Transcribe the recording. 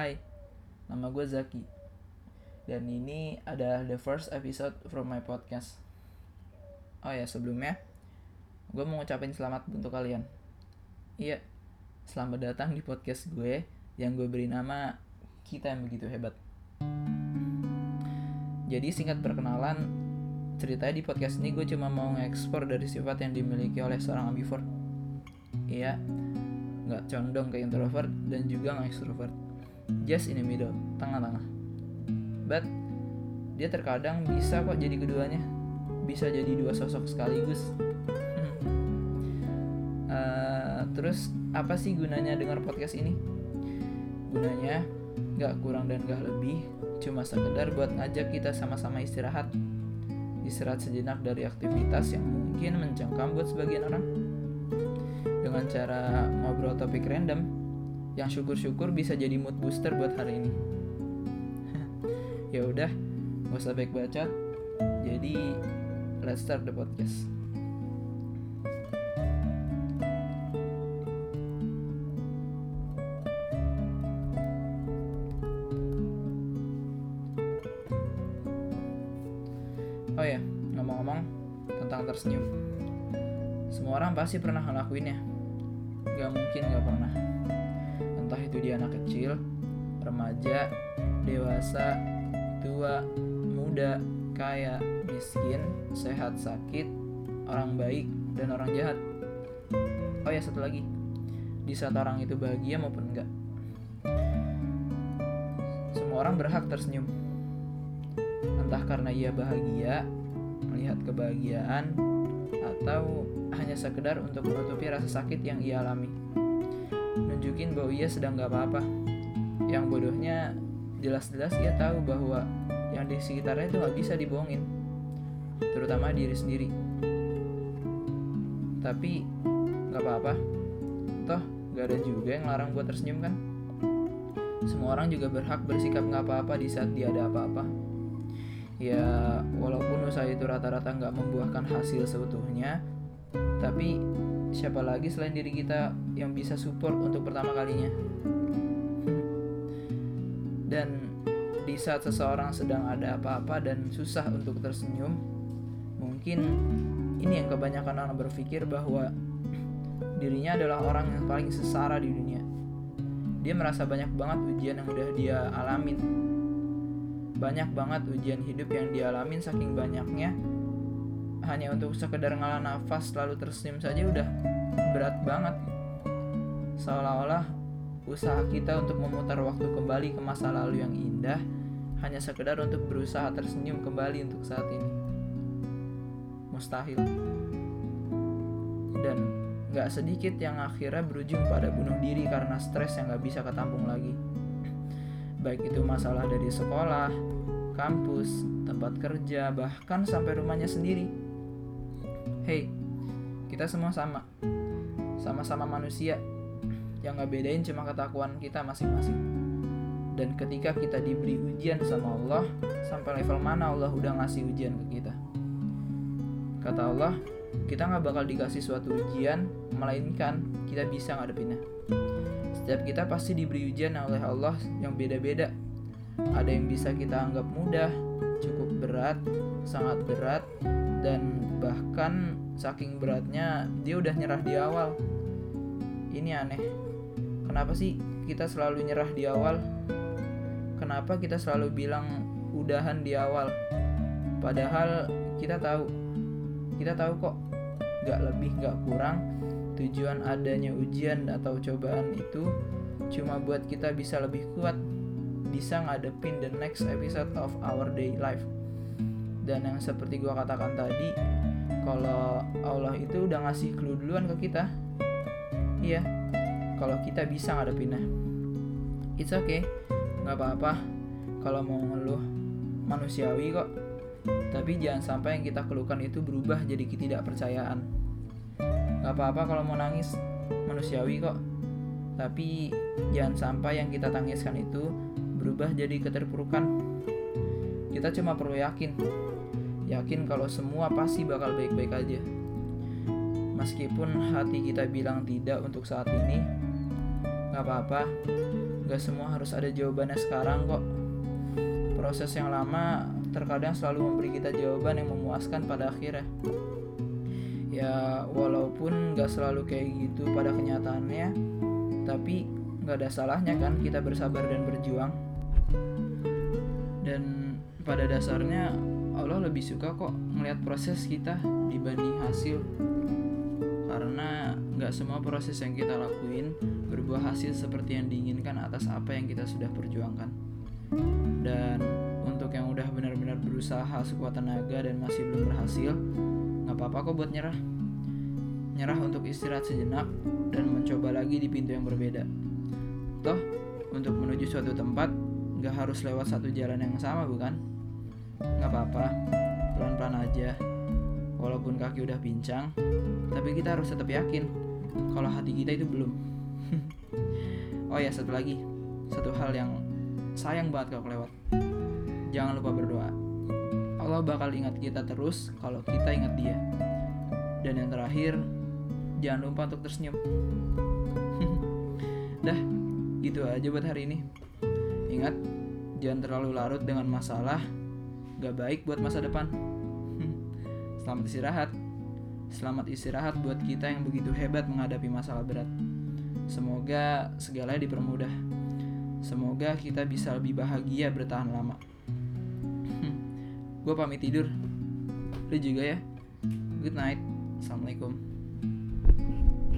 Hai, nama gue Zaki. Dan ini adalah the first episode from my podcast. Oh ya sebelumnya Gue mau ngucapin selamat untuk kalian. Iya, selamat datang di podcast gue Yang gue beri nama Kita yang begitu hebat. Jadi singkat perkenalan Ceritanya di podcast ini gue cuma mau ngekspor dari sifat yang dimiliki oleh seorang ambivert. Iya, nggak condong ke introvert dan juga nggak extrovert just in the middle tengah-tengah. But dia terkadang bisa kok jadi keduanya. Bisa jadi dua sosok sekaligus. Uh, terus apa sih gunanya dengar podcast ini? Gunanya nggak kurang dan nggak lebih cuma sekedar buat ngajak kita sama-sama istirahat. Istirahat sejenak dari aktivitas yang mungkin mencengkam buat sebagian orang. Dengan cara ngobrol topik random yang syukur-syukur bisa jadi mood booster buat hari ini. ya udah, gak usah baik baca. Jadi let's start the podcast. Oh ya, ngomong-ngomong tentang tersenyum. Semua orang pasti pernah ngelakuinnya. Gak mungkin gak pernah. Entah itu dia anak kecil, remaja, dewasa, tua, muda, kaya, miskin, sehat, sakit, orang baik, dan orang jahat. Oh ya satu lagi, di saat orang itu bahagia maupun enggak. Semua orang berhak tersenyum. Entah karena ia bahagia, melihat kebahagiaan, atau hanya sekedar untuk menutupi rasa sakit yang ia alami. Nunjukin bahwa ia sedang gak apa-apa. Yang bodohnya, jelas-jelas ia tahu bahwa yang di sekitarnya itu gak bisa dibohongin. Terutama diri sendiri. Tapi, gak apa-apa. Toh, gak ada juga yang larang buat tersenyum kan? Semua orang juga berhak bersikap gak apa-apa di saat dia ada apa-apa ya walaupun usaha itu rata-rata nggak membuahkan hasil seutuhnya tapi siapa lagi selain diri kita yang bisa support untuk pertama kalinya? Dan di saat seseorang sedang ada apa-apa dan susah untuk tersenyum mungkin ini yang kebanyakan orang berpikir bahwa dirinya adalah orang yang paling sesara di dunia. Dia merasa banyak banget ujian yang udah dia alamin. Banyak banget ujian hidup yang dialamin saking banyaknya hanya untuk sekedar ngalah nafas lalu tersenyum saja udah berat banget. Seolah-olah usaha kita untuk memutar waktu kembali ke masa lalu yang indah hanya sekedar untuk berusaha tersenyum kembali untuk saat ini. Mustahil. Dan gak sedikit yang akhirnya berujung pada bunuh diri karena stres yang gak bisa ketampung lagi. Baik itu masalah dari sekolah, kampus, tempat kerja, bahkan sampai rumahnya sendiri. Hey, kita semua sama, sama-sama manusia yang gak bedain cuma ketakuan kita masing-masing. Dan ketika kita diberi ujian sama Allah, sampai level mana Allah udah ngasih ujian ke kita. Kata Allah, kita gak bakal dikasih suatu ujian, melainkan kita bisa ngadepinnya. Setiap kita pasti diberi ujian oleh Allah yang beda-beda. Ada yang bisa kita anggap mudah, cukup berat, sangat berat, dan bahkan saking beratnya dia udah nyerah di awal. Ini aneh. Kenapa sih kita selalu nyerah di awal? Kenapa kita selalu bilang udahan di awal? Padahal kita tahu, kita tahu kok, gak lebih gak kurang tujuan adanya ujian atau cobaan itu cuma buat kita bisa lebih kuat bisa ngadepin the next episode of our day life dan yang seperti gua katakan tadi kalau Allah itu udah ngasih clue duluan ke kita. Iya. Kalau kita bisa ngadepinnya. It's okay. Nggak apa-apa. Kalau mau ngeluh manusiawi kok. Tapi jangan sampai yang kita keluhkan itu berubah jadi ketidakpercayaan. Gak apa-apa kalau mau nangis, manusiawi kok. Tapi jangan sampai yang kita tangiskan itu berubah jadi keterpurukan. Kita cuma perlu yakin, yakin kalau semua pasti bakal baik-baik aja. Meskipun hati kita bilang tidak untuk saat ini, gak apa-apa, Gak semua harus ada jawabannya sekarang kok. Proses yang lama terkadang selalu memberi kita jawaban yang memuaskan pada akhirnya. Ya, walaupun gak selalu kayak gitu pada kenyataannya, tapi gak ada salahnya kan kita bersabar dan berjuang. Dan pada dasarnya Allah lebih suka kok melihat proses kita dibanding hasil. Karena nggak semua proses yang kita lakuin berbuah hasil seperti yang diinginkan atas apa yang kita sudah perjuangkan. Dan untuk yang udah benar-benar berusaha sekuat tenaga dan masih belum berhasil nggak apa-apa kok buat nyerah. Nyerah untuk istirahat sejenak dan mencoba lagi di pintu yang berbeda. Toh untuk menuju suatu tempat nggak harus lewat satu jalan yang sama bukan nggak apa-apa. Pelan-pelan aja. Walaupun kaki udah pincang tapi kita harus tetap yakin kalau hati kita itu belum. Oh ya satu lagi. Satu hal yang sayang banget kalau kelewat. Jangan lupa berdoa. Allah bakal ingat kita terus kalau kita ingat dia. Dan yang terakhir jangan lupa untuk tersenyum. Dah gitu aja buat hari ini. Ingat jangan terlalu larut dengan masalah gak baik buat masa depan. Selamat istirahat. Selamat istirahat buat kita yang begitu hebat menghadapi masalah berat. Semoga segalanya dipermudah. Semoga kita bisa lebih bahagia bertahan lama. Gue pamit tidur. Lu juga ya. Good night. Assalamualaikum.